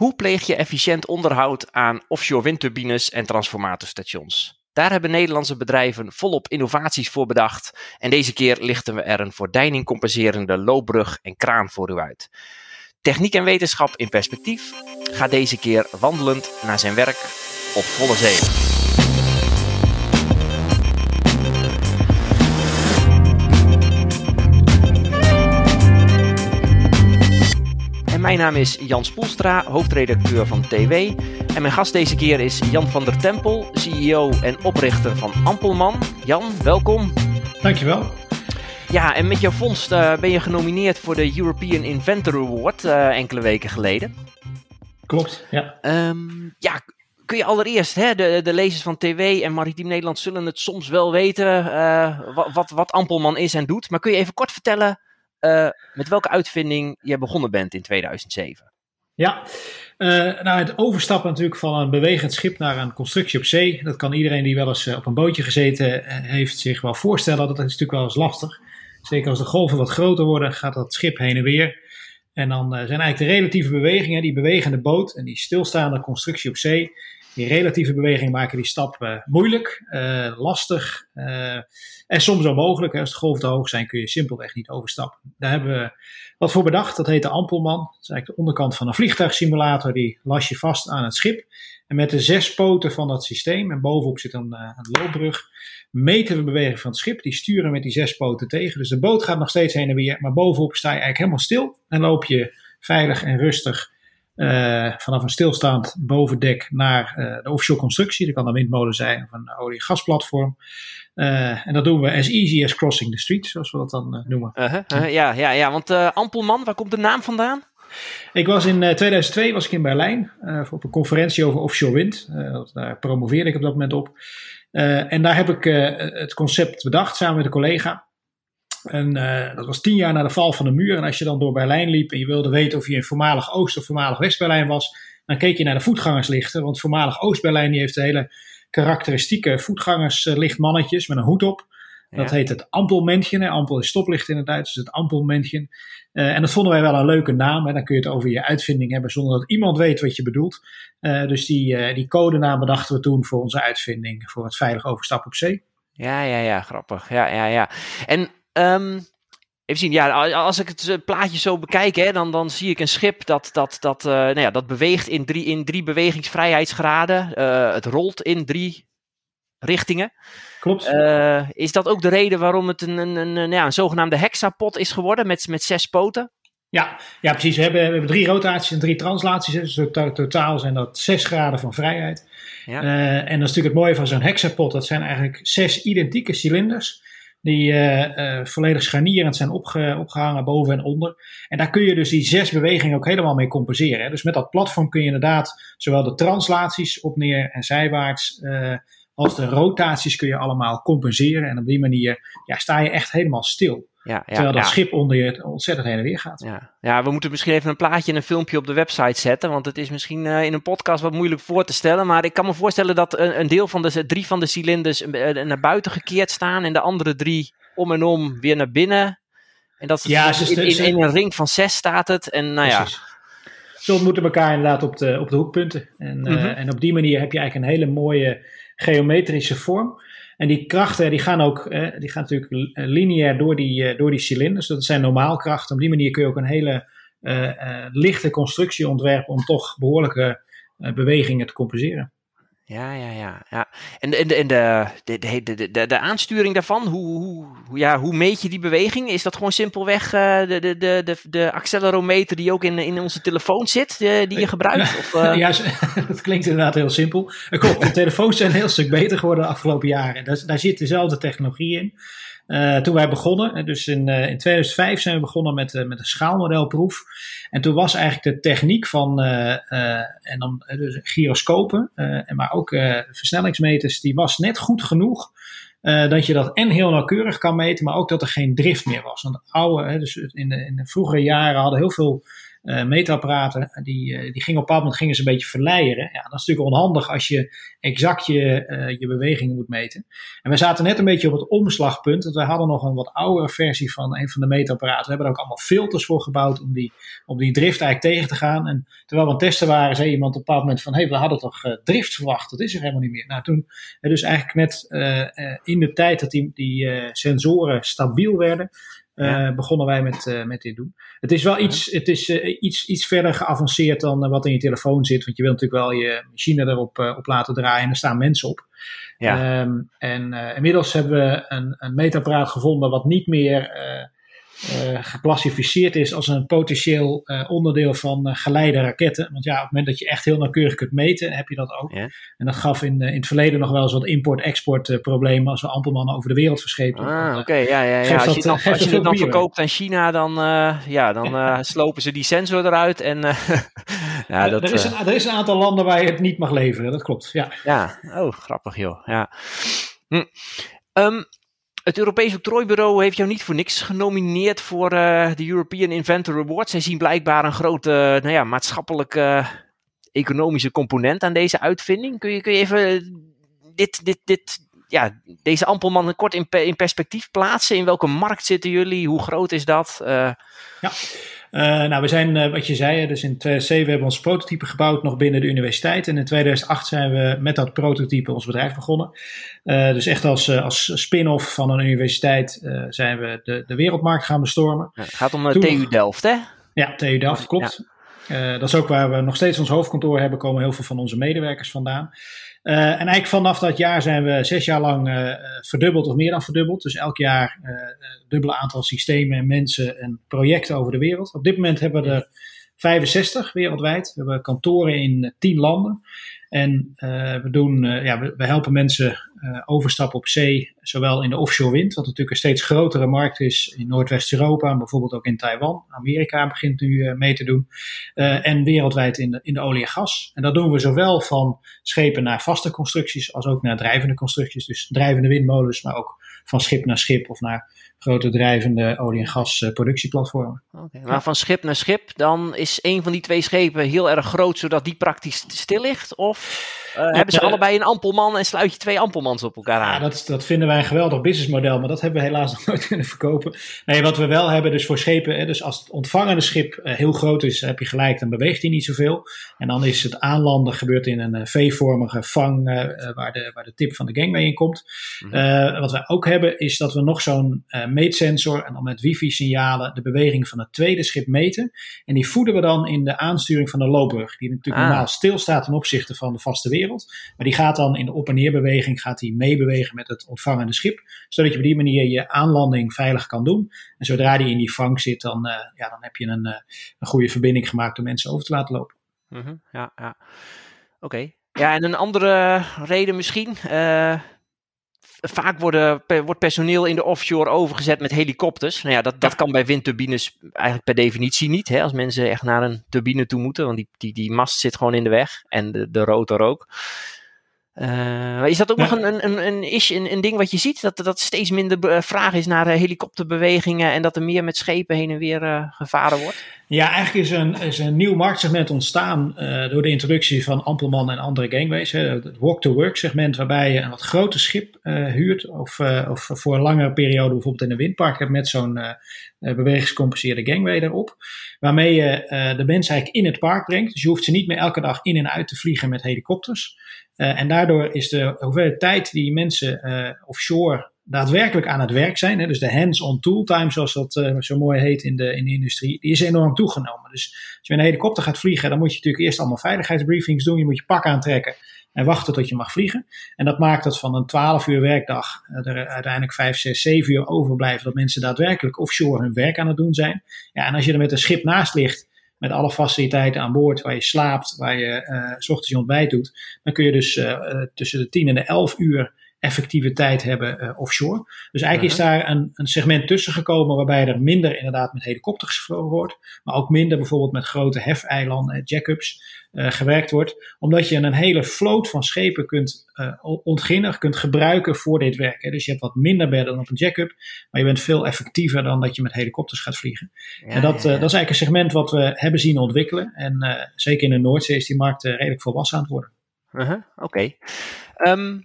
Hoe pleeg je efficiënt onderhoud aan offshore windturbines en transformatorstations? Daar hebben Nederlandse bedrijven volop innovaties voor bedacht. En deze keer lichten we er een voor compenserende loopbrug en kraan voor u uit. Techniek en wetenschap in perspectief gaat deze keer wandelend naar zijn werk op volle zee. Mijn naam is Jan Spoelstra, hoofdredacteur van TW. En mijn gast deze keer is Jan van der Tempel, CEO en oprichter van Ampelman. Jan, welkom. Dankjewel. Ja, en met jouw vondst uh, ben je genomineerd voor de European Inventor Award uh, enkele weken geleden. Klopt, ja. Um, ja, kun je allereerst, hè, de, de lezers van TW en Maritiem Nederland zullen het soms wel weten uh, wat, wat, wat Ampelman is en doet. Maar kun je even kort vertellen met welke uitvinding je begonnen bent in 2007. Ja, uh, nou het overstappen natuurlijk van een bewegend schip naar een constructie op zee. Dat kan iedereen die wel eens uh, op een bootje gezeten heeft zich wel voorstellen. Dat is natuurlijk wel eens lastig. Zeker als de golven wat groter worden, gaat dat schip heen en weer. En dan zijn eigenlijk de relatieve bewegingen, die bewegende boot en die stilstaande constructie op zee, die relatieve beweging maken die stap uh, moeilijk, uh, lastig uh, en soms onmogelijk. Als de golven te hoog zijn kun je simpelweg niet overstappen. Daar hebben we wat voor bedacht. Dat heet de Ampelman. Dat is eigenlijk de onderkant van een vliegtuigsimulator. Die las je vast aan het schip. En met de zes poten van dat systeem, en bovenop zit een, een loopbrug, meten we beweging van het schip. Die sturen met die zes poten tegen. Dus de boot gaat nog steeds heen en weer, maar bovenop sta je eigenlijk helemaal stil. En loop je veilig en rustig uh, vanaf een stilstaand bovendek naar uh, de offshore constructie. Dat kan een windmolen zijn of een olie-gasplatform. Uh, en dat doen we as easy as crossing the street, zoals we dat dan noemen. -huh, -huh, ja, ja, ja, want Ampelman, waar komt de naam vandaan? Ik was in 2002 was ik in Berlijn op een conferentie over offshore wind. daar promoveerde ik op dat moment op. en daar heb ik het concept bedacht samen met een collega. En uh, dat was tien jaar na de val van de muur. En als je dan door Berlijn liep en je wilde weten of je in voormalig Oost- of voormalig West-Berlijn was, dan keek je naar de voetgangerslichten. Want voormalig Oost-Berlijn heeft hele karakteristieke voetgangerslichtmannetjes met een hoed op. Dat heet het Ampelmännchen. Ampel is stoplicht in het Duits, dus het Ampelmännchen. Uh, en dat vonden wij wel een leuke naam. Hè. Dan kun je het over je uitvinding hebben zonder dat iemand weet wat je bedoelt. Uh, dus die, uh, die codenaam bedachten we toen voor onze uitvinding, voor het veilig overstappen op zee. Ja, ja, ja, grappig. Ja, ja, ja. En Um, even zien, ja, als ik het eh, plaatje zo bekijk, hè, dan, dan zie ik een schip dat, dat, dat, uh, nou ja, dat beweegt in drie, in drie bewegingsvrijheidsgraden. Uh, het rolt in drie richtingen. Klopt. Uh, is dat ook de reden waarom het een, een, een, een, ja, een zogenaamde hexapod is geworden met, met zes poten? Ja, ja precies. We hebben, we hebben drie rotaties en drie translaties. Dus to totaal zijn dat zes graden van vrijheid. Ja. Uh, en dat is natuurlijk het mooie van zo'n hexapod. Dat zijn eigenlijk zes identieke cilinders die uh, uh, volledig scharnierend zijn opge, opgehangen boven en onder. En daar kun je dus die zes bewegingen ook helemaal mee compenseren. Hè. Dus met dat platform kun je inderdaad zowel de translaties op neer en zijwaarts uh, als de rotaties kun je allemaal compenseren. En op die manier ja, sta je echt helemaal stil. Ja, ja, terwijl dat ja. schip onder je ontzettend heen en weer gaat. Ja. ja, we moeten misschien even een plaatje en een filmpje op de website zetten. Want het is misschien uh, in een podcast wat moeilijk voor te stellen. Maar ik kan me voorstellen dat een, een deel van de drie van de cilinders uh, naar buiten gekeerd staan. En de andere drie om en om weer naar binnen. En dat het ja, in, in, in, een ring van zes staat het. En nou Precies. ja. Ze ontmoeten elkaar inderdaad op de, op de hoekpunten. En, mm -hmm. uh, en op die manier heb je eigenlijk een hele mooie geometrische vorm. En die krachten die gaan ook eh, die gaan natuurlijk lineair door die, uh, door die cilinders. Dat zijn normaalkrachten. Op die manier kun je ook een hele lichte constructie ontwerpen om toch behoorlijke bewegingen te compenseren. Ja, ja, ja. ja. En, en, de, en de, de, de, de, de aansturing daarvan, hoe, hoe, ja, hoe meet je die beweging? Is dat gewoon simpelweg uh, de, de, de, de accelerometer die ook in, in onze telefoon zit, die, die je gebruikt? Of, uh... Ja, dat klinkt inderdaad heel simpel. Klopt, de telefoons zijn een heel stuk beter geworden de afgelopen jaren. Daar, daar zit dezelfde technologie in. Uh, toen wij begonnen, dus in, uh, in 2005 zijn we begonnen met, uh, met een schaalmodelproef. En toen was eigenlijk de techniek van en dan, dus gyroscopen, en maar ook versnellingsmeters, die was net goed genoeg. dat je dat en heel nauwkeurig kan meten, maar ook dat er geen drift meer was. Want oude, dus in de, in de vroegere jaren hadden heel veel uh, die, uh, die gingen op een moment een beetje verleiden. Ja, dat is natuurlijk onhandig als je exact je, je bewegingen moet meten. En we zaten net een beetje op het omslagpunt. Dat we hadden nog een wat oudere versie van een van de meetapparaten. We hebben er ook allemaal filters voor gebouwd om die, om die drift eigenlijk tegen te gaan. En terwijl we aan het testen waren, zei iemand op een bepaald moment van, hé, hey, we hadden toch drift verwacht? Dat is er helemaal niet meer. Nou, toen, dus eigenlijk net in de tijd dat die, die sensoren stabiel werden, uh, begonnen wij met, uh, met dit doen. Het is wel iets, het is, uh, iets, iets verder geavanceerd dan wat in je telefoon zit. Want je wilt natuurlijk wel je machine erop op laten draaien en er staan mensen op. Ja. Um, en inmiddels hebben we een, een meetapparaat gevonden wat niet meer geclassificeerd is als een potentieel uh, onderdeel van uh, geleide raketten. Want ja, op het moment dat je echt heel nauwkeurig kunt meten, heb je dat ook. Ja. En dat gaf in, in het verleden nog wel eens wat import-export problemen als we Ampelmannen over de wereld verschepen. Ah, oké, ja, ja, ja. Als dat, je, dan, als je het dan verkoopt aan China, dan, ja, dan slopen ze die sensor eruit. En, ja, dat, er, is een, er is een aantal landen waar je het niet mag leveren, dat klopt. Ja, ja. oh, grappig joh. Ja. Hm. Um, het Europees Octrooibureau heeft jou niet voor niks genomineerd voor uh, de European Inventor Award. Zij zien blijkbaar een grote nou ja, maatschappelijke uh, economische component aan deze uitvinding. Kun je, kun je even dit, dit, dit, ja, deze Ampelman kort in, in perspectief plaatsen? In welke markt zitten jullie? Hoe groot is dat? Ja. Uh, nou, we zijn, uh, wat je zei, dus in 2007 hebben we ons prototype gebouwd nog binnen de universiteit. En in 2008 zijn we met dat prototype ons bedrijf begonnen. Uh, dus echt als, als spin-off van een universiteit zijn we de, de wereldmarkt gaan bestormen. Ja, het gaat om de TU Delft, hè? Ja, TU Delft, klopt. Ja. dat is ook waar we nog steeds ons hoofdkantoor hebben, komen heel veel van onze medewerkers vandaan. Uh, en eigenlijk vanaf dat jaar zijn we zes jaar lang uh, verdubbeld of meer dan verdubbeld. Dus elk jaar uh, dubbele aantal systemen en mensen en projecten over de wereld. Op dit moment hebben we er 65 wereldwijd. We hebben kantoren in 10 landen. En we, doen, ja, we, we, helpen mensen overstappen op zee, zowel in de offshore wind, wat natuurlijk een steeds grotere markt is in Noordwest-Europa, bijvoorbeeld ook in Taiwan. Amerika begint nu mee te doen. en wereldwijd in de, in de olie en gas. En dat doen we zowel van schepen naar vaste constructies als ook naar drijvende constructies. Dus drijvende windmolens, maar ook van schip naar schip of naar grote drijvende olie- en gasproductieplatformen. Okay, maar van schip naar schip, dan is een van die twee schepen heel erg groot, zodat die praktisch stil ligt? Of uh, hebben ze allebei een ampelman en sluit je twee ampelmans op elkaar aan? Ja, dat, dat vinden wij een geweldig businessmodel, maar dat hebben we helaas nog nooit kunnen verkopen. Nee, wat we wel hebben, dus voor schepen, hè, dus als het ontvangende schip uh, heel groot is, heb je gelijk, dan beweegt hij niet zoveel. En dan is het aanlanden gebeurt in een V-vormige vang waar, de, waar de tip van de gangway in komt. Mm -hmm. wat wij ook hebben, is dat we nog zo'n meetsensor en dan met wifi-signalen de beweging van het tweede schip meten. En die voeden we dan in de aansturing van de loopbrug, die natuurlijk ah. normaal stilstaat ten opzichte van de vaste wereld. Maar die gaat dan in de op- en neerbeweging gaat die meebewegen met het ontvangende schip, zodat je op die manier je aanlanding veilig kan doen. En zodra die in die vang zit, dan, uh, ja, dan heb je een, uh, een goede verbinding gemaakt om mensen over te laten lopen. Mm -hmm. Ja, ja. oké. Okay. Ja, en een andere reden misschien. Uh, vaak worden, wordt personeel in de offshore overgezet met helikopters. Nou ja, dat, dat kan bij windturbines eigenlijk per definitie niet. Hè, als mensen echt naar een turbine toe moeten, want die, die, die mast zit gewoon in de weg en de, de rotor ook. Uh, is dat ook ja. nog een, een, een, is, een, een ding wat je ziet? Dat, dat steeds minder vraag is naar helikopterbewegingen en dat er meer met schepen heen en weer uh, gevaren wordt? Ja, eigenlijk is een, is een nieuw marktsegment ontstaan uh, door de introductie van Ampelman en andere gangways. Hè, het walk-to-work segment, waarbij je een wat groter schip huurt of, of voor een langere periode bijvoorbeeld in een windpark hebt met zo'n bewegingscompenseerde gangway erop. Waarmee je de mensen eigenlijk in het park brengt. Dus je hoeft ze niet meer elke dag in en uit te vliegen met helikopters. Uh, en daardoor is de hoeveelheid tijd die mensen uh, offshore daadwerkelijk aan het werk zijn, hè, dus de hands-on tool time, zoals dat zo mooi heet in de, in de industrie, die is enorm toegenomen. Dus als je met een helikopter gaat vliegen, dan moet je natuurlijk eerst allemaal veiligheidsbriefings doen, je moet je pak aantrekken en wachten tot je mag vliegen. En dat maakt dat van een 12 uur werkdag er uiteindelijk 5, 6, 7 uur overblijven dat mensen daadwerkelijk offshore hun werk aan het doen zijn. Ja, en als je er met een schip naast ligt, met alle faciliteiten aan boord, waar je slaapt, waar je uh, s ochtends je ontbijt doet, dan kun je dus uh, tussen de 10 en de 11 uur effectiviteit hebben offshore. Dus eigenlijk is daar een, een segment tussen gekomen waarbij er minder inderdaad met helikopters gevlogen wordt, maar ook minder bijvoorbeeld met grote hefeilanden, jackups. Uh, gewerkt wordt. Omdat je een hele vloot van schepen kunt uh, ontginnen, kunt gebruiken voor dit werk. Hè. Dus je hebt wat minder bedden dan op een jack-up, maar je bent veel effectiever dan dat je met helikopters gaat vliegen. Ja, en dat, dat is eigenlijk een segment wat we hebben zien ontwikkelen. En zeker in de Noordzee is die markt redelijk volwassen aan het worden. -huh, Oké. Okay. Um,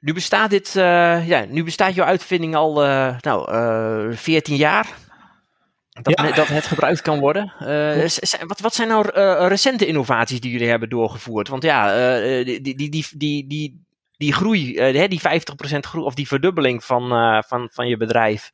nu bestaat dit, ja, nu bestaat jouw uitvinding al nou, 14 jaar. Dat, dat het gebruikt kan worden. Uh, wat, wat zijn nou uh, recente innovaties die jullie hebben doorgevoerd? Want ja, uh, die, die, die, die, die, die groei, die 50% groei of die verdubbeling van, van, van je bedrijf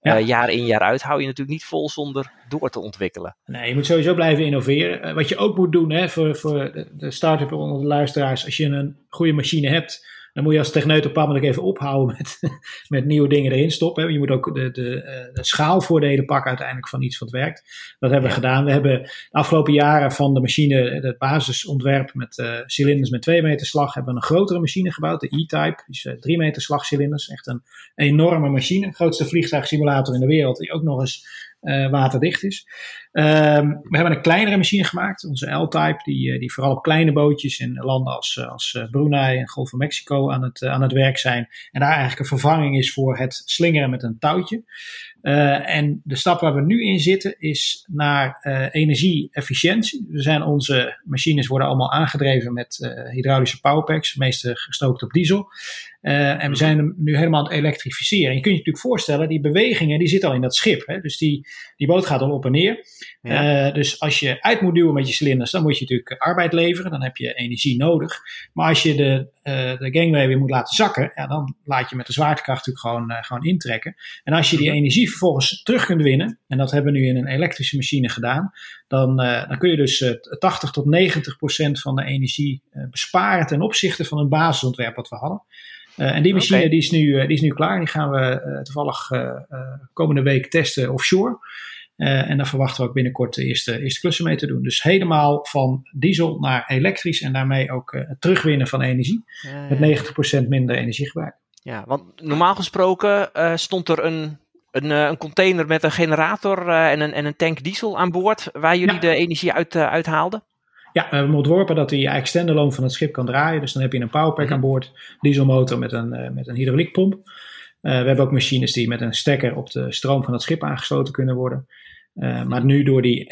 ja. jaar in jaar uit, hou je natuurlijk niet vol zonder door te ontwikkelen. Nee, je moet sowieso blijven innoveren. wat je ook moet doen hè, voor, voor de start-up onder de luisteraars, als je een goede machine hebt, dan moet je als techneut op een even ophouden met, met nieuwe dingen erin stoppen. Je moet ook de, de, eh, de schaalvoordelen pakken uiteindelijk van iets wat werkt. Dat hebben we gedaan. We hebben de afgelopen jaren van de machine, het basisontwerp met uh, cilinders met 2 meter slag, hebben we een grotere machine gebouwd, de E-Type. Is 3 uh, meter slagcilinders. Echt een enorme machine. Grootste vliegtuigsimulator in de wereld, die ook nog eens uh, waterdicht is. Um, we hebben een kleinere machine gemaakt, onze L-Type, die, eh, die vooral op kleine bootjes in landen als, eh, als Brunei en Golf van Mexico aan het, aan het werk zijn. En daar eigenlijk een vervanging is voor het slingeren met een touwtje. Uh, en de stap waar we nu in zitten is naar uh, energie-efficiëntie. We zijn onze machines worden allemaal aangedreven met uh, hydraulische powerpacks, de meeste gestookt op diesel. en we zijn nu helemaal aan het elektrificeren. je kunt je natuurlijk voorstellen, die bewegingen die zitten al in dat schip. Hè? Dus die, die boot gaat al op en neer. Ja. dus als je uit moet duwen met je cilinders, dan moet je natuurlijk arbeid leveren. Dan heb je energie nodig. Maar als je de, de gangway weer moet laten zakken, ja, dan laat je met de zwaartekracht natuurlijk gewoon, gewoon intrekken. En als je die mhm. energie vervolgens terug kunt winnen, en dat hebben we nu in een elektrische machine gedaan, dan, uh, dan kun je dus uh, 80 tot 90 procent van de energie uh, besparen ten opzichte van het basisontwerp wat we hadden. Uh, en die machine okay. die is, nu, die is nu klaar. Die gaan we toevallig komende week testen offshore. en dan verwachten we ook binnenkort de eerste, eerste klussen mee te doen. Dus helemaal van diesel naar elektrisch en daarmee ook het terugwinnen van energie. Met 90% minder energiegebruik. Ja, want normaal gesproken stond er een een, eh, een container met een generator uh, en, een, en een tank diesel aan boord, waar jullie ja. de energie uit, uh, uithaalden? Ja, we hebben ontworpen dat hij eigenlijk standalone van het schip kan draaien. Dus dan heb je een powerpack mm-hmm. aan boord, dieselmotor met een, met een hydrauliekpomp. we hebben ook machines die met een stekker op de stroom van het schip aangesloten kunnen worden. maar nu door die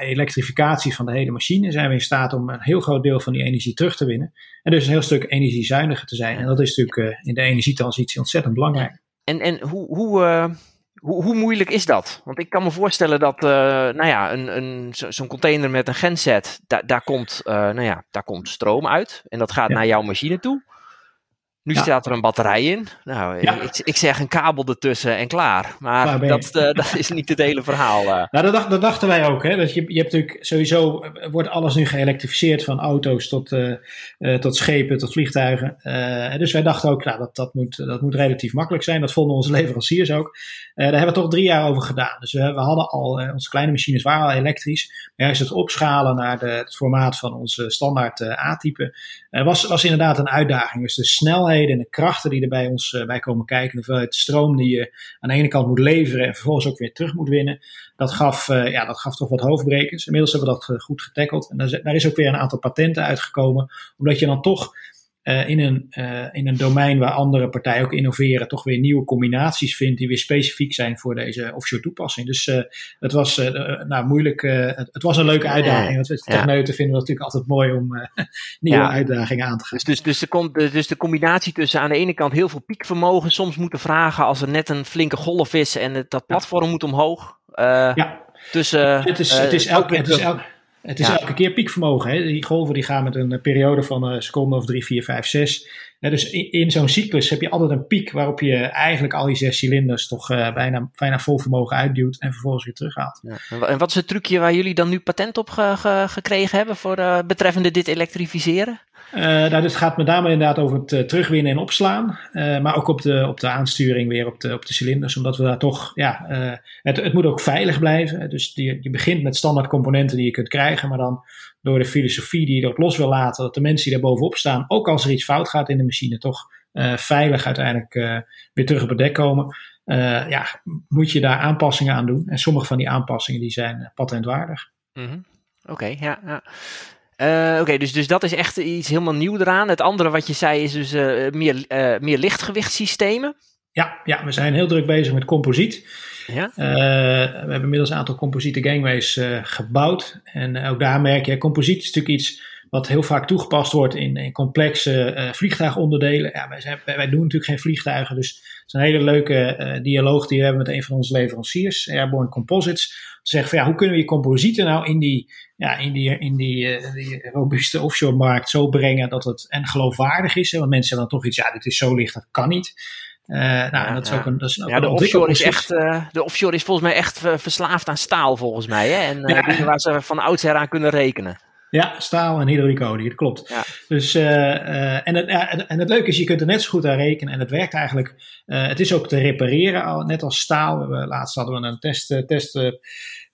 elektrificatie van de hele machine zijn we in staat om een heel groot deel van die energie terug te winnen. En dus een heel stuk energiezuiniger te zijn. En dat is natuurlijk in de energietransitie ontzettend belangrijk. En, en hoe, hoe, uh, hoe, hoe, moeilijk is dat? Want ik kan me voorstellen dat uh, nou ja, een, een, zo'n container met een genset, daar, daar, komt, uh, nou ja, daar komt stroom uit. En dat gaat ja. naar jouw machine toe. Nu ja. staat er een batterij in. Nou, ja. ik, ik, zeg een kabel ertussen en klaar. Maar dat, uh, dat is niet het hele verhaal. Uh. Nou, dat, dacht, dat, dachten wij ook. Hè? Dat je, je hebt natuurlijk sowieso wordt alles nu geëlektrificeerd van auto's tot, uh, tot schepen, tot vliegtuigen. dus wij dachten ook, nou, dat, dat, moet, dat moet relatief makkelijk zijn. Dat vonden onze leveranciers ook. daar hebben we toch drie jaar over gedaan. Dus we, we hadden al, onze kleine machines waren al elektrisch. Maar juist het opschalen naar de, het formaat van onze standaard A-type was, was inderdaad een uitdaging. Dus de snelheid en de krachten die er bij ons uh, bij komen kijken, de hoeveelheid stroom die je aan de ene kant moet leveren en vervolgens ook weer terug moet winnen, dat gaf, uh, ja, dat gaf toch wat hoofdbrekers. Inmiddels hebben we dat uh, goed getackeld en daar is ook weer een aantal patenten uitgekomen, omdat je dan toch uh, in, een, uh, in een domein waar andere partijen ook innoveren, toch weer nieuwe combinaties vindt die weer specifiek zijn voor deze offshore toepassing. Dus uh, het was nou, moeilijk, het, het, was een leuke uitdaging. Want ja. techneuten vinden we natuurlijk altijd mooi om nieuwe ja. uitdagingen aan te gaan. Dus, dus, dus, de, dus de combinatie tussen aan de ene kant heel veel piekvermogen, soms moeten vragen als er net een flinke golf is en dat platform moet omhoog. ja. Tussen, het is, het is elke, het is het is ja. elke keer piekvermogen. Hè? Die golven die gaan met een periode van een seconde of 3, 4, 5, 6. Ja, dus in, in zo'n cyclus heb je altijd een piek waarop je eigenlijk al die zes cilinders toch uh, bijna, bijna vol vermogen uitduwt en vervolgens weer terughaalt. Ja. En wat is het trucje waar jullie dan nu patent op ge, ge, gekregen hebben voor uh, betreffende dit elektrificeren? Uh, nou, dit gaat met name inderdaad over het uh, terugwinnen en opslaan. Uh, maar ook op de, op de aansturing weer op de, op de cilinders. Omdat we daar toch, ja, het, het moet ook veilig blijven. Dus je begint met standaard componenten die je kunt krijgen. Maar dan door de filosofie die je erop los wil laten. Dat de mensen die daar bovenop staan, ook als er iets fout gaat in de machine, toch veilig uiteindelijk weer terug op het dek komen. ja, moet je daar aanpassingen aan doen. En sommige van die aanpassingen die zijn patentwaardig. Mm Oké, ja. ja. Uh, Oké, dus, dus dat is echt iets helemaal nieuw eraan. Het andere wat je zei is dus uh, meer, uh, meer lichtgewichtssystemen. Ja, ja, we zijn heel druk bezig met composiet. Ja? we hebben inmiddels een aantal composiete gangways gebouwd. En ook daar merk je, composiet is natuurlijk iets wat heel vaak toegepast wordt in, in complexe vliegtuigonderdelen. Ja, wij, zijn, wij, doen natuurlijk geen vliegtuigen, dus het is een hele leuke dialoog die we hebben met een van onze leveranciers, Airborne Composites zeggen van ja, hoe kunnen we je composieten nou in die, ja, in die, in die, uh, die robuuste offshore markt zo brengen dat het en geloofwaardig is. Hè? Want mensen hebben dan toch iets, ja, dit is zo licht, dat kan niet. Uh, nou, dat is ook een, dat is ook ja, de offshore is echt, uh, de offshore is volgens mij echt verslaafd aan staal volgens mij. Hè? En ja. dingen waar ze van oudsher aan kunnen rekenen. Ja, staal en hydraulicolie, dat klopt. Ja. Dus, uh, uh, en, het, en het leuke is, je kunt er net zo goed aan rekenen en het werkt eigenlijk. Uh, het is ook te repareren, net als staal. We laatst hadden we een test, test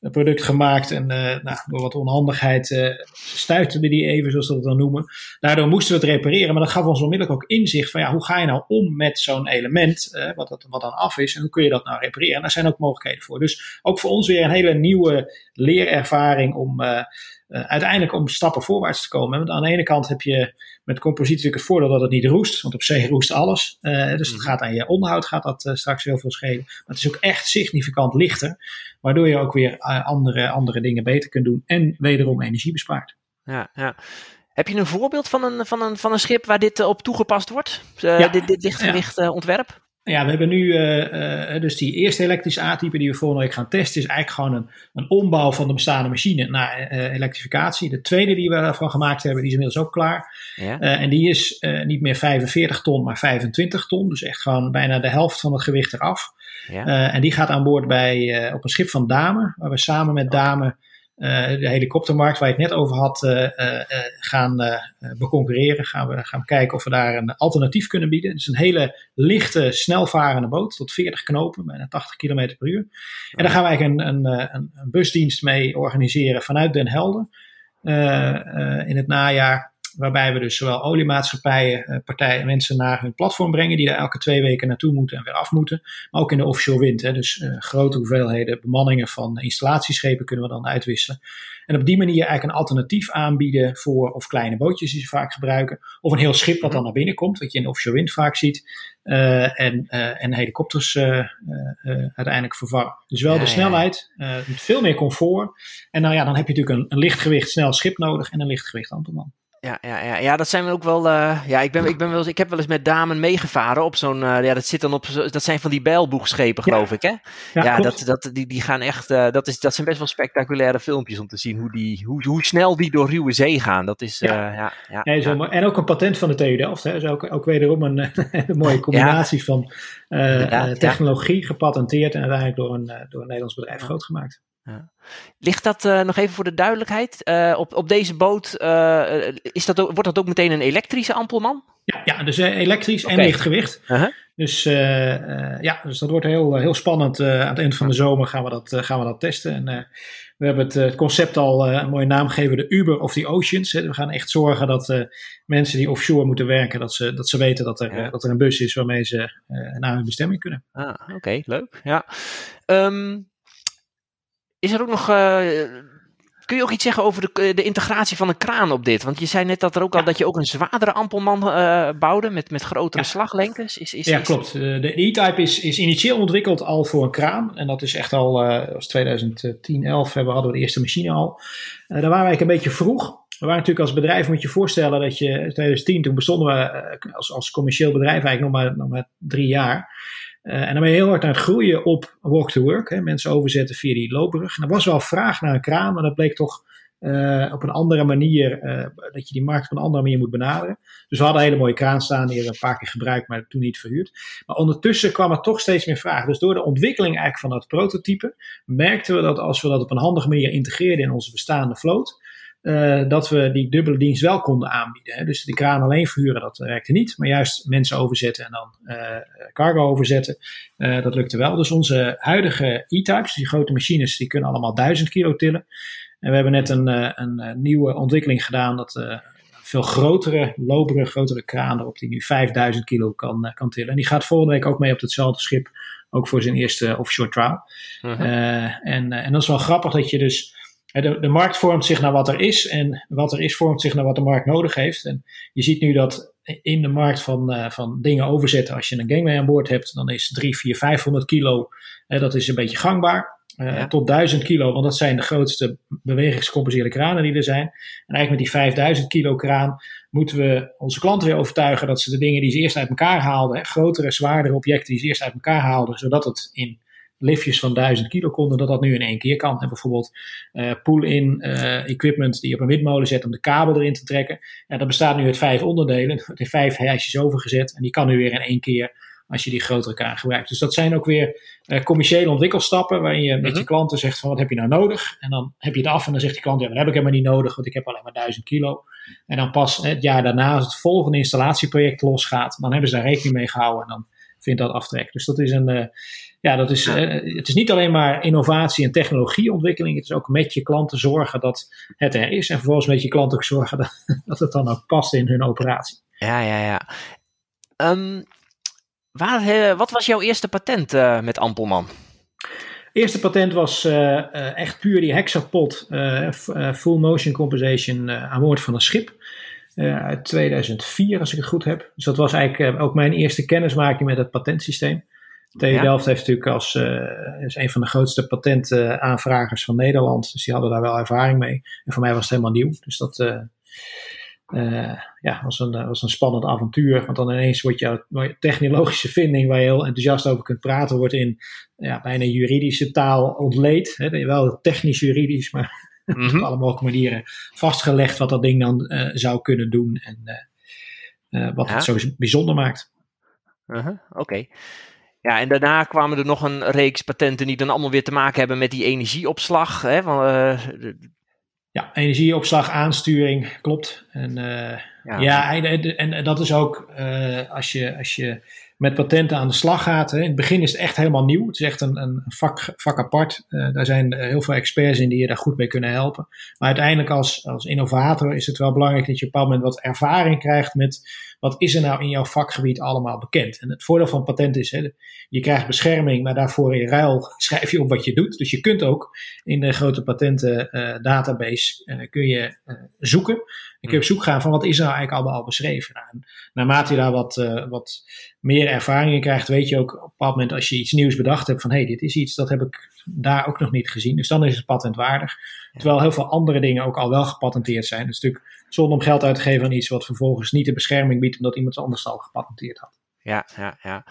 product gemaakt en nou, door wat onhandigheid uh, stuitte die even, zoals we dat dan noemen. Daardoor moesten we het repareren, maar dat gaf ons onmiddellijk ook inzicht van ja, hoe ga je nou om met zo'n element, wat, dat, wat dan af is, en hoe kun je dat nou repareren? En daar zijn ook mogelijkheden voor. Dus ook voor ons weer een hele nieuwe leerervaring om uh, uh, uiteindelijk om stappen voorwaarts te komen. Want aan de ene kant heb je met composiet natuurlijk het voordeel dat het niet roest, want op zee roest alles. Uh, dus het mhm. gaat aan je onderhoud gaat dat uh, straks heel veel schelen. Maar het is ook echt significant lichter, waardoor je ook weer andere, andere dingen beter kunt doen en wederom energie bespaart. Ja, ja. Heb je een voorbeeld van een, van een, van een schip waar dit op toegepast wordt? Ja, dit, dit lichtgewicht ja. ontwerp? Ja, we hebben nu uh, uh, dus die eerste elektrische A-type die we volgende week gaan testen, is eigenlijk gewoon een, een ombouw van de bestaande machine naar uh, elektrificatie. De tweede die we ervan gemaakt hebben, die is inmiddels ook klaar. Ja. en die is niet meer 45 ton, maar 25 ton. Dus echt gewoon bijna de helft van het gewicht eraf. Ja. en die gaat aan boord bij, op een schip van Dame, waar we samen met Dame uh, de helikoptermarkt waar je het net over had uh, uh, gaan beconcurreren. Gaan we, gaan we kijken of we daar een alternatief kunnen bieden. Dus een hele lichte, snelvarende boot tot 40 knopen, bijna 80 km per uur. En daar gaan een, een, een, een busdienst mee organiseren vanuit Den Helder in het najaar. Waarbij we dus zowel oliemaatschappijen, eh, partijen en mensen naar hun platform brengen, die daar elke twee weken naartoe moeten en weer af moeten. Maar ook in de offshore wind. Hè, dus uh, grote hoeveelheden bemanningen van installatieschepen kunnen we dan uitwisselen. En op die manier eigenlijk een alternatief aanbieden voor of kleine bootjes die ze vaak gebruiken. Of een heel schip wat dan naar binnen komt, wat je in de offshore wind vaak ziet. Uh, en, en helikopters uiteindelijk vervangen. Dus wel de snelheid, veel meer comfort. En nou ja, dan heb je natuurlijk een, een lichtgewicht snel schip nodig en een lichtgewicht ambteman. Ja, ja, ja, ja, dat zijn we ook wel. Uh, ja, ik, ben, ik, ben wel, ik heb wel eens met damen meegevaren op zo'n. Uh, ja, dat zit dan op. Dat zijn van die bijlboegschepen, geloof ik, hè? Ja, ja dat, dat, die, die gaan echt. Uh, dat, is, dat zijn best wel spectaculaire filmpjes om te zien hoe, die, hoe, hoe snel die door ruwe zee gaan. Dat is. Ja. ja, ja, En ook een patent van de TU Delft. Hè? Dus ook, ook wederom een, een mooie combinatie van technologie gepatenteerd en uiteindelijk door een, door een Nederlands bedrijf groot gemaakt. Ja. Ligt dat uh, nog even voor de duidelijkheid? Uh, op, op deze boot uh, is dat ook, wordt dat ook meteen een elektrische ampelman? Ja, ja dus elektrisch okay. en lichtgewicht. -huh. Dus ja, dus dat wordt heel, heel spannend. aan het eind van de zomer gaan we dat, gaan we dat testen. En we hebben het, het concept al een mooie naam gegeven, de Uber of the Oceans. We gaan echt zorgen dat mensen die offshore moeten werken, dat ze, dat ze weten dat er, ja. dat er een bus is waarmee ze naar hun bestemming kunnen. Ah, Oké, okay, leuk. Ja. Um, is er ook nog. Uh, kun je ook iets zeggen over de, de, integratie van een kraan op dit? Want je zei net dat er ook al dat je ook een zwaardere ampelman uh, bouwde met, met grotere slaglengtes. Is, is, ja, is klopt. De E-Type is, is initieel ontwikkeld al voor een kraan. En dat is echt al, als 2010, 11 hebben, hadden we de eerste machine al. daar waren we eigenlijk een beetje vroeg. We waren natuurlijk als bedrijf, moet je je voorstellen dat je in 2010, toen bestonden we als, als commercieel bedrijf eigenlijk nog maar, nog maar drie jaar. Uh, en dan ben je heel hard aan het groeien op walk-to-work. Mensen overzetten via die loopbrug. Er was wel vraag naar een kraan, maar dat bleek toch uh, op een andere manier, uh, dat je die markt op een andere manier moet benaderen. Dus we hadden een hele mooie kraan staan, die hebben we een paar keer gebruikt, maar toen niet verhuurd. Maar ondertussen kwam er toch steeds meer vraag. Dus door de ontwikkeling eigenlijk van dat prototype, merkten we dat als we dat op een handige manier integreerden in onze bestaande vloot, uh, dat we die dubbele dienst wel konden aanbieden. Hè. Dus die kraan alleen verhuren, dat werkte niet. Maar juist mensen overzetten en dan uh, cargo overzetten, uh, dat lukte wel. Dus onze huidige E-types, die grote machines, die kunnen allemaal 1000 kilo tillen. En we hebben net een, een, nieuwe ontwikkeling gedaan, dat veel grotere, lobere, grotere kraan erop, die nu 5000 kilo kan, kan tillen. En die gaat volgende week ook mee op hetzelfde schip, ook voor zijn eerste offshore trial. Mhm. en, en dat is wel grappig dat je dus de, de, markt vormt zich naar wat er is en wat er is vormt zich naar wat de markt nodig heeft. En je ziet nu dat in de markt van, uh, van dingen overzetten, als je een gangway aan boord hebt, dan is 3, 4, 500 kilo, dat is een beetje gangbaar. Uh, Tot 1000 kilo, want dat zijn de grootste bewegingsgecompenseerde kranen die er zijn. En eigenlijk met die 5000 kilo kraan moeten we onze klanten weer overtuigen dat ze de dingen die ze eerst uit elkaar haalden, hè, grotere, zwaardere objecten die ze eerst uit elkaar haalden, zodat het in liftjes van 1000 kilo konden, dat dat nu in één keer kan. En bijvoorbeeld uh, pull-in uh, equipment die je op een windmolen zet om de kabel erin te trekken. Ja, dat bestaat nu uit vijf onderdelen. Het heeft vijf hijsjes overgezet en die kan nu weer in één keer als je die grotere kraan gebruikt. Dus dat zijn ook weer uh, commerciële ontwikkelstappen waarin je met je mhm. klanten zegt van wat heb je nou nodig? En dan heb je het af en dan zegt die klant ja, dat heb ik helemaal niet nodig, want ik heb alleen maar 1000 kilo. En dan pas het jaar daarna, als het volgende installatieproject losgaat, dan hebben ze daar rekening mee gehouden en dan vindt dat aftrek. Dus dat is een, ja, dat is, uh, het is niet alleen maar innovatie en technologieontwikkeling. Het is ook met je klanten zorgen dat het er is. En vervolgens met je klanten ook zorgen dat, dat het dan ook past in hun operatie. Ja, ja, ja. Um, waar, uh, wat was jouw eerste patent uh, met Ampelman? Eerste patent was echt puur die hexapod full motion compensation aan boord van een schip. Uit 2004, als ik het goed heb. Dus dat was eigenlijk ook mijn eerste kennismaking met het patentsysteem. TU ja. Delft heeft natuurlijk als uh, is een van de grootste patentaanvragers van Nederland. Dus die hadden daar wel ervaring mee. En voor mij was het helemaal nieuw. Dus dat ja, was, een, was een spannend avontuur. Want dan ineens wordt jouw technologische vinding, waar je heel enthousiast over kunt praten, wordt in ja, bijna juridische taal ontleed. Hè, wel technisch juridisch, maar mm -hmm. op alle mogelijke manieren vastgelegd wat dat ding dan zou kunnen doen. En wat ja. het zo bijzonder maakt. -huh. Oké. Ja, en daarna kwamen er nog een reeks patenten die dan allemaal weer te maken hebben met die energieopslag. Hè, van, ja, energieopslag, aansturing, klopt. En, ja. ja, en, en, dat is ook als, je, als je met patenten aan de slag gaat. In het begin is het echt helemaal nieuw. Het is echt een, een vak, vak apart. Uh, daar zijn heel veel experts in die je daar goed mee kunnen helpen. Maar uiteindelijk als, als innovator is het wel belangrijk dat je op een bepaald moment wat ervaring krijgt met wat is er nou in jouw vakgebied allemaal bekend? En het voordeel van patent is, hè, je krijgt bescherming, maar daarvoor in ruil schrijf je op wat je doet. Dus je kunt ook in de grote patenten uh, database uh, kun je uh, zoeken. En kun je op zoek gaan van wat is er nou eigenlijk allemaal al beschreven. Nou, en naarmate je daar wat, wat meer ervaring in krijgt, weet je ook op een bepaald moment als je iets nieuws bedacht hebt van hé, hey, dit is iets dat heb ik daar ook nog niet gezien. Dus dan is het patentwaardig. Terwijl heel veel andere dingen ook al wel gepatenteerd zijn. Is natuurlijk zonder om geld uit te geven aan iets wat vervolgens niet de bescherming biedt omdat iemand anders al gepatenteerd had. Ja, ja, ja.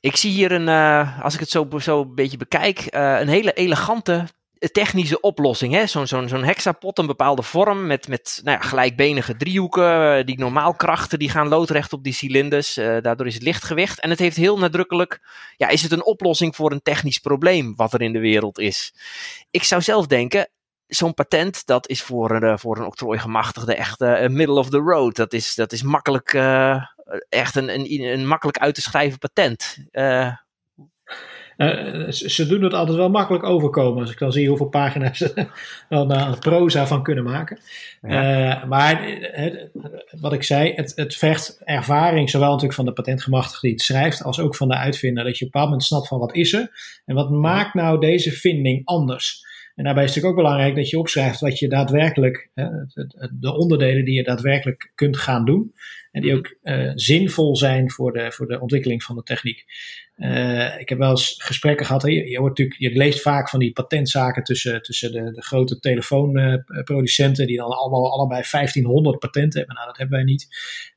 Ik zie hier een, uh, als ik het zo, zo een beetje bekijk, uh, een hele elegante technische oplossing. Zo'n zo'n zo'n hexapot, een bepaalde vorm met, met nou ja, gelijkbenige driehoeken. Uh, die normaalkrachten die gaan loodrecht op die cilinders. daardoor is het lichtgewicht. En het heeft heel nadrukkelijk, ja, is het een oplossing voor een technisch probleem wat er in de wereld is. Ik zou zelf denken, zo'n patent, dat is voor, een, uh, voor een octrooigemachtigde echt uh, middle of the road. Dat is, dat is makkelijk, echt een, een, een makkelijk uit te schrijven patent. Ze doen het altijd wel makkelijk overkomen. Als ik dan zie hoeveel pagina's ze dan aan proza van kunnen maken. Ja. maar het, wat ik zei, het, het vergt ervaring, zowel natuurlijk van de patentgemachtigde die het schrijft, als ook van de uitvinder. Dat je op een bepaald moment snapt van wat is er en wat maakt nou deze vinding anders. En daarbij is het natuurlijk ook belangrijk dat je opschrijft wat je daadwerkelijk, de onderdelen die je daadwerkelijk kunt gaan doen. En die mhm. ook uh, zinvol zijn voor de, voor de ontwikkeling van de techniek. Uh, ik heb wel eens gesprekken gehad. Je, je, hoort natuurlijk, je leest vaak van die patentzaken tussen, tussen de, de grote telefoonproducenten, die dan allemaal allebei 1500 patenten hebben. Nou, dat hebben wij niet.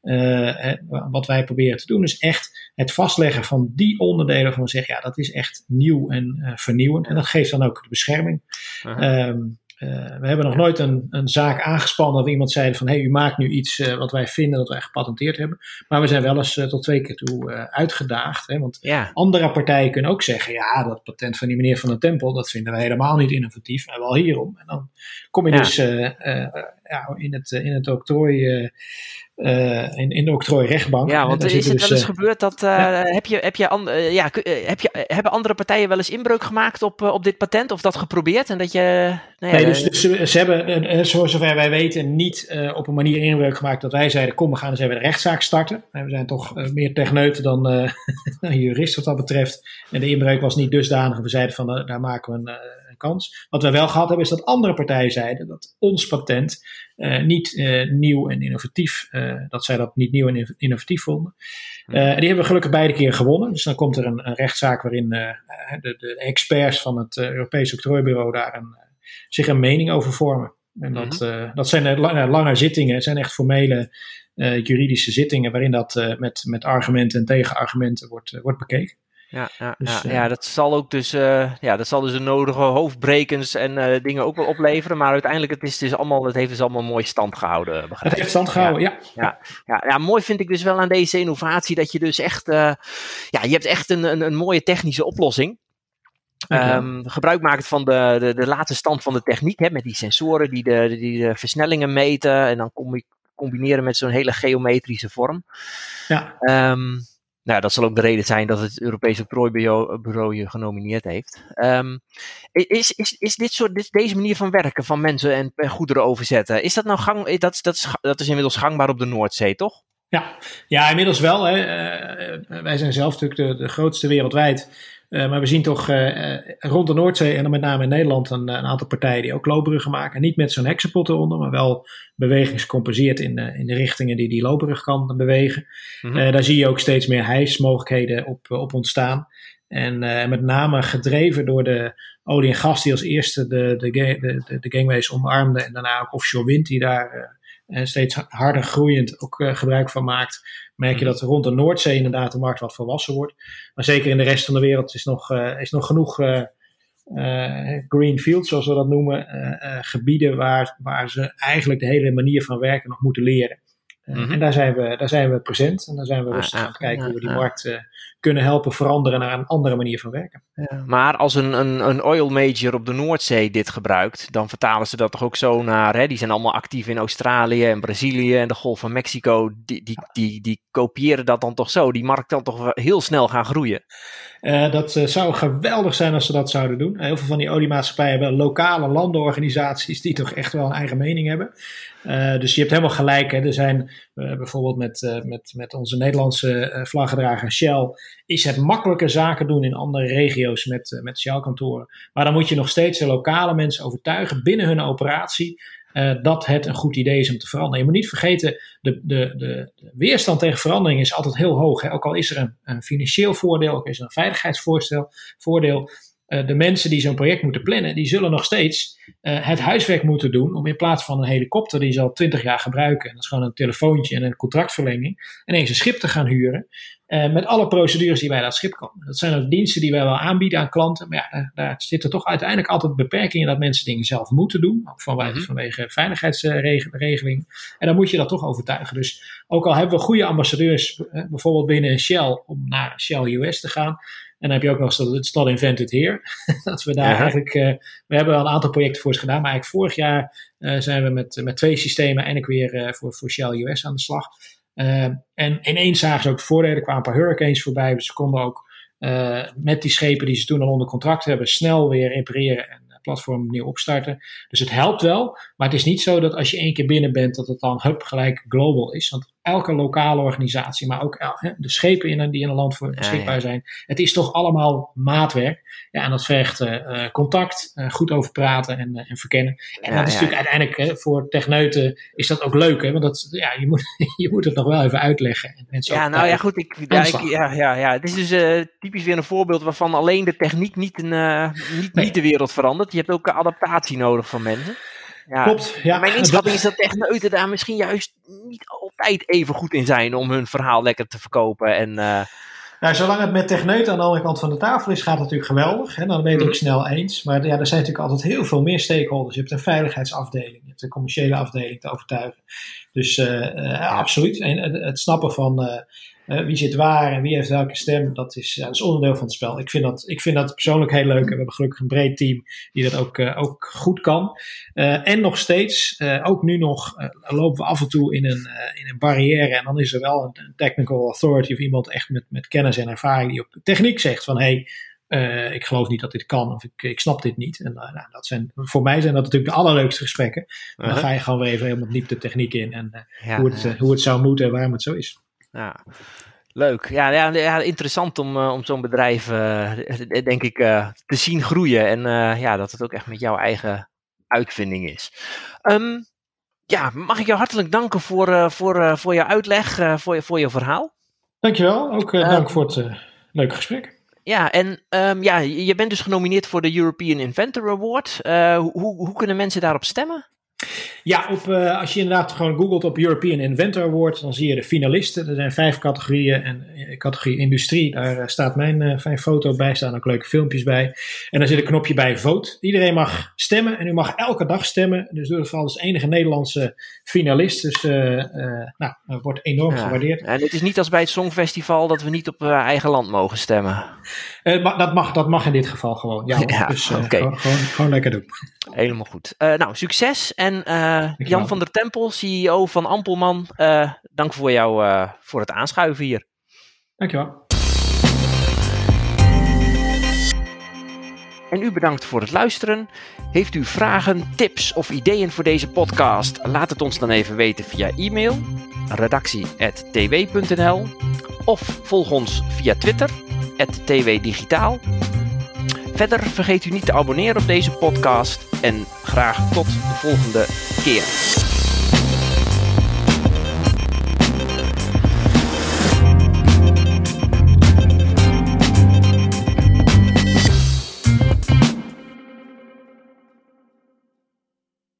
Uh, wat wij proberen te doen is echt het vastleggen van die onderdelen van zeggen, ja, dat is echt nieuw en vernieuwend. En dat geeft dan ook de bescherming. Uh -huh. um, we hebben nog nooit een, een zaak aangespannen of iemand zei van hé, hey, u maakt nu iets uh, wat wij vinden dat wij gepatenteerd hebben. Maar we zijn wel eens uh, tot twee keer toe uitgedaagd. Hè? Want ja. andere partijen kunnen ook zeggen, ja, dat patent van die meneer van de Tempel, dat vinden wij helemaal niet innovatief en wel hierom. En dan kom je ja. dus ja, in, het, in het octrooi uh, in, in de octrooirechtbank. Ja, want is het dus, wel eens gebeurd dat. Uh, heb je, heb je, an, uh, ja, heb je, hebben andere partijen wel eens inbreuk gemaakt op, op dit patent? Of dat geprobeerd? En dat je. Nou ja, nee, dus, dus, ze hebben, zover wij weten, niet op een manier inbreuk gemaakt dat wij zeiden: kom, we gaan eens even de rechtszaak starten. En we zijn toch meer techneuten dan, dan jurist wat dat betreft. En de inbreuk was niet dusdanig. We zeiden van daar maken we een kans. Wat we wel gehad hebben, is dat andere partijen zeiden dat ons patent uh, niet uh, nieuw en innovatief, uh, dat zij dat niet nieuw en innovatief vonden. en die hebben we gelukkig beide keer gewonnen. Dus dan komt er een, een rechtszaak waarin de, de, experts van het Europese octrooibureau daar een, zich een mening over vormen. En dat, mm dat zijn lange, lange zittingen, zijn echt formele juridische zittingen waarin dat met, met argumenten en tegenargumenten wordt, wordt bekeken. Ja, ja, dus, ja, ja, dat zal ook dus, uh, ja, dat zal dus de nodige hoofdbrekens en uh, dingen ook wel opleveren. Maar uiteindelijk het is dus allemaal, het heeft dus allemaal mooi stand gehouden. Begrijp het heeft stand gehouden, ja. Ja. Ja, ja. mooi vind ik dus wel aan deze innovatie dat je dus echt, uh, ja, je hebt echt een, een, een mooie technische oplossing. Um, gebruik maakt van de, de, de laatste stand van de techniek, hè, met die sensoren die de, die de versnellingen meten. En dan kom je combineren met zo'n hele geometrische vorm. Ja. Um, nou, dat zal ook de reden zijn dat het Europese octrooibureau je genomineerd heeft. Um, is, is, is dit soort, deze manier van werken, van mensen en goederen overzetten, is dat nou gang, dat, dat, is, dat is inmiddels gangbaar op de Noordzee, toch? Ja, ja inmiddels wel. Hè. Uh, wij zijn zelf natuurlijk de, de grootste wereldwijd uh, maar we zien toch uh, rond de Noordzee en dan met name in Nederland een, een aantal partijen die ook loopbruggen maken. Niet met zo'n heksenpot eronder, maar wel bewegingscompenseerd in, in de richtingen die die loopbrug kan bewegen. Mm -hmm. daar zie je ook steeds meer hijsmogelijkheden op, op ontstaan. En met name gedreven door de olie en gas die als eerste de, de, de, de, de gangways omarmde. En daarna ook offshore wind die daar steeds harder groeiend ook gebruik van maakt merk je mhm. dat rond de Noordzee inderdaad de markt wat volwassen wordt. Maar zeker in de rest van de wereld is nog, uh, is nog genoeg uh, green fields, zoals we dat noemen. gebieden waar, waar ze eigenlijk de hele manier van werken nog moeten leren. Mhm. En daar zijn, we, daar zijn we present en daar zijn we rustig aan het kijken hoe we die markt kunnen helpen veranderen naar een andere manier van werken. Ja. Maar als een, een, een oil major op de Noordzee dit gebruikt, dan vertalen ze dat toch ook zo naar, hè, die zijn allemaal actief in Australië en Brazilië en de Golf van Mexico, die, die, die, die kopiëren dat dan toch zo, die markt dan toch heel snel gaan groeien. Uh, dat uh, zou geweldig zijn als ze dat zouden doen. Heel veel van die oliemaatschappijen hebben lokale landenorganisaties die toch echt wel een eigen mening hebben. Uh, dus je hebt helemaal gelijk. Hè. Er zijn bijvoorbeeld met, met, met onze Nederlandse vlaggedrager Shell is het makkelijker zaken doen in andere regio's met, uh, met Shell-kantoren. Maar dan moet je nog steeds de lokale mensen overtuigen binnen hun operatie uh, dat het een goed idee is om te veranderen. Je moet niet vergeten, de, de, de, weerstand tegen verandering is altijd heel hoog. Hè? Ook al is er een, een financieel voordeel, ook is er een veiligheidsvoordeel. Voordeel, uh, de mensen die zo'n project moeten plannen, die zullen nog steeds uh, het huiswerk moeten doen om in plaats van een helikopter die ze al twintig jaar gebruiken, en dat is gewoon een telefoontje en een contractverlenging, ineens een schip te gaan huren. Uh, met alle procedures die bij dat schip komen. Dat zijn ook diensten die wij wel aanbieden aan klanten. Maar ja, daar, daar zitten toch uiteindelijk altijd beperkingen dat mensen dingen zelf moeten doen. Ook vanwege, mm vanwege veiligheidsregeling. En dan moet je dat toch overtuigen. Dus ook al hebben we goede ambassadeurs, bijvoorbeeld binnen Shell, om naar Shell US te gaan. En dan heb je ook nog het Stad Invented Here. dat we daar eigenlijk, uh, we hebben al een aantal projecten voor ze gedaan, maar eigenlijk vorig jaar uh, zijn we met, met twee systemen en ik weer uh, voor, voor Shell US aan de slag. en ineens zagen ze ook de voordelen, er kwamen een paar hurricanes voorbij, dus ze konden ook met die schepen die ze toen al onder contract hebben, snel weer repareren en platform opnieuw opstarten. Dus het helpt wel, maar het is niet zo dat als je één keer binnen bent, dat het dan hup gelijk global is. Want elke lokale organisatie, maar ook de schepen in, die in een land voor beschikbaar zijn, het is toch allemaal maatwerk. Ja, en dat vergt uh, contact, uh, goed over praten en, uh, en verkennen. En dat is natuurlijk uiteindelijk hè, voor techneuten is dat ook leuk, hè? want dat, ja, je, moet, je moet het nog wel even uitleggen. En mensen ja, nou ja, goed. Ik, ja, ik, ja, ja, ja, het is dus typisch weer een voorbeeld waarvan alleen de techniek niet, een, niet, niet de wereld verandert. Je hebt ook adaptatie nodig van mensen. Ja, Klopt, ja. Mijn inschatting is dat techneuten daar misschien juist niet altijd even goed in zijn om hun verhaal lekker te verkopen. En, uh... nou, zolang het met techneuten aan de andere kant van de tafel is, gaat het natuurlijk geweldig. Hè? Dan ben je het ook mhm. snel eens. Maar ja, er zijn natuurlijk altijd heel veel meer stakeholders. Je hebt een veiligheidsafdeling, je hebt een commerciële afdeling te overtuigen. Dus absoluut. En het snappen van wie zit waar en wie heeft welke stem, dat is, ja, dat is onderdeel van het spel. Ik vind, dat, ik vind dat persoonlijk heel leuk. En we hebben gelukkig een breed team die dat ook, ook goed kan. en nog steeds, ook nu nog, lopen we af en toe in een, in een barrière. En dan is er wel een, technical authority of iemand echt met, met kennis en ervaring die op techniek zegt van hey, uh, ik geloof niet dat dit kan of ik, ik snap dit niet. En uh, nou, dat zijn, voor mij zijn dat natuurlijk de allerleukste gesprekken. Dan uh-huh. ga je gewoon weer even helemaal diep de techniek in en ja, hoe, het, hoe het zou moeten en waarom het zo is. Ja. Leuk. Ja, ja, ja, interessant om, om zo'n bedrijf, denk ik, te zien groeien. En ja, dat het ook echt met jouw eigen uitvinding is. Um, ja, mag ik jou hartelijk danken voor, voor, voor je uitleg, voor, je, voor je verhaal. Dankjewel. Ook dank voor het leuke gesprek. Ja, en um, ja, je bent dus genomineerd voor de European Inventor Award. Hoe, hoe kunnen mensen daarop stemmen? Ja, op, uh, als je inderdaad gewoon googelt op European Inventor Award, dan zie je de finalisten. Er zijn vijf categorieën en uh, categorie industrie, daar uh, staat mijn fijn foto bij, staan ook leuke filmpjes bij. En daar zit een knopje bij vote. Iedereen mag stemmen en u mag elke dag stemmen. Dus door geval is enige Nederlandse finalist. Dus nou, dat wordt enorm ja. gewaardeerd. En het is niet als bij het Songfestival dat we niet op eigen land mogen stemmen. dat, mag, dat mag in dit geval gewoon. Ja, ja dus okay. gewoon, gewoon, gewoon, lekker doen. Helemaal goed. nou, succes en uh, Jan van der Tempel, CEO van Ampelman, uh, dank voor jou uh, voor het aanschuiven hier. Dankjewel. En u bedankt voor het luisteren. Heeft u vragen, tips of ideeën voor deze podcast? Laat het ons dan even weten via e-mail redactie.tw.nl of volg ons via Twitter @twdigitaal. Verder vergeet u niet te abonneren op deze podcast en graag tot de volgende keer.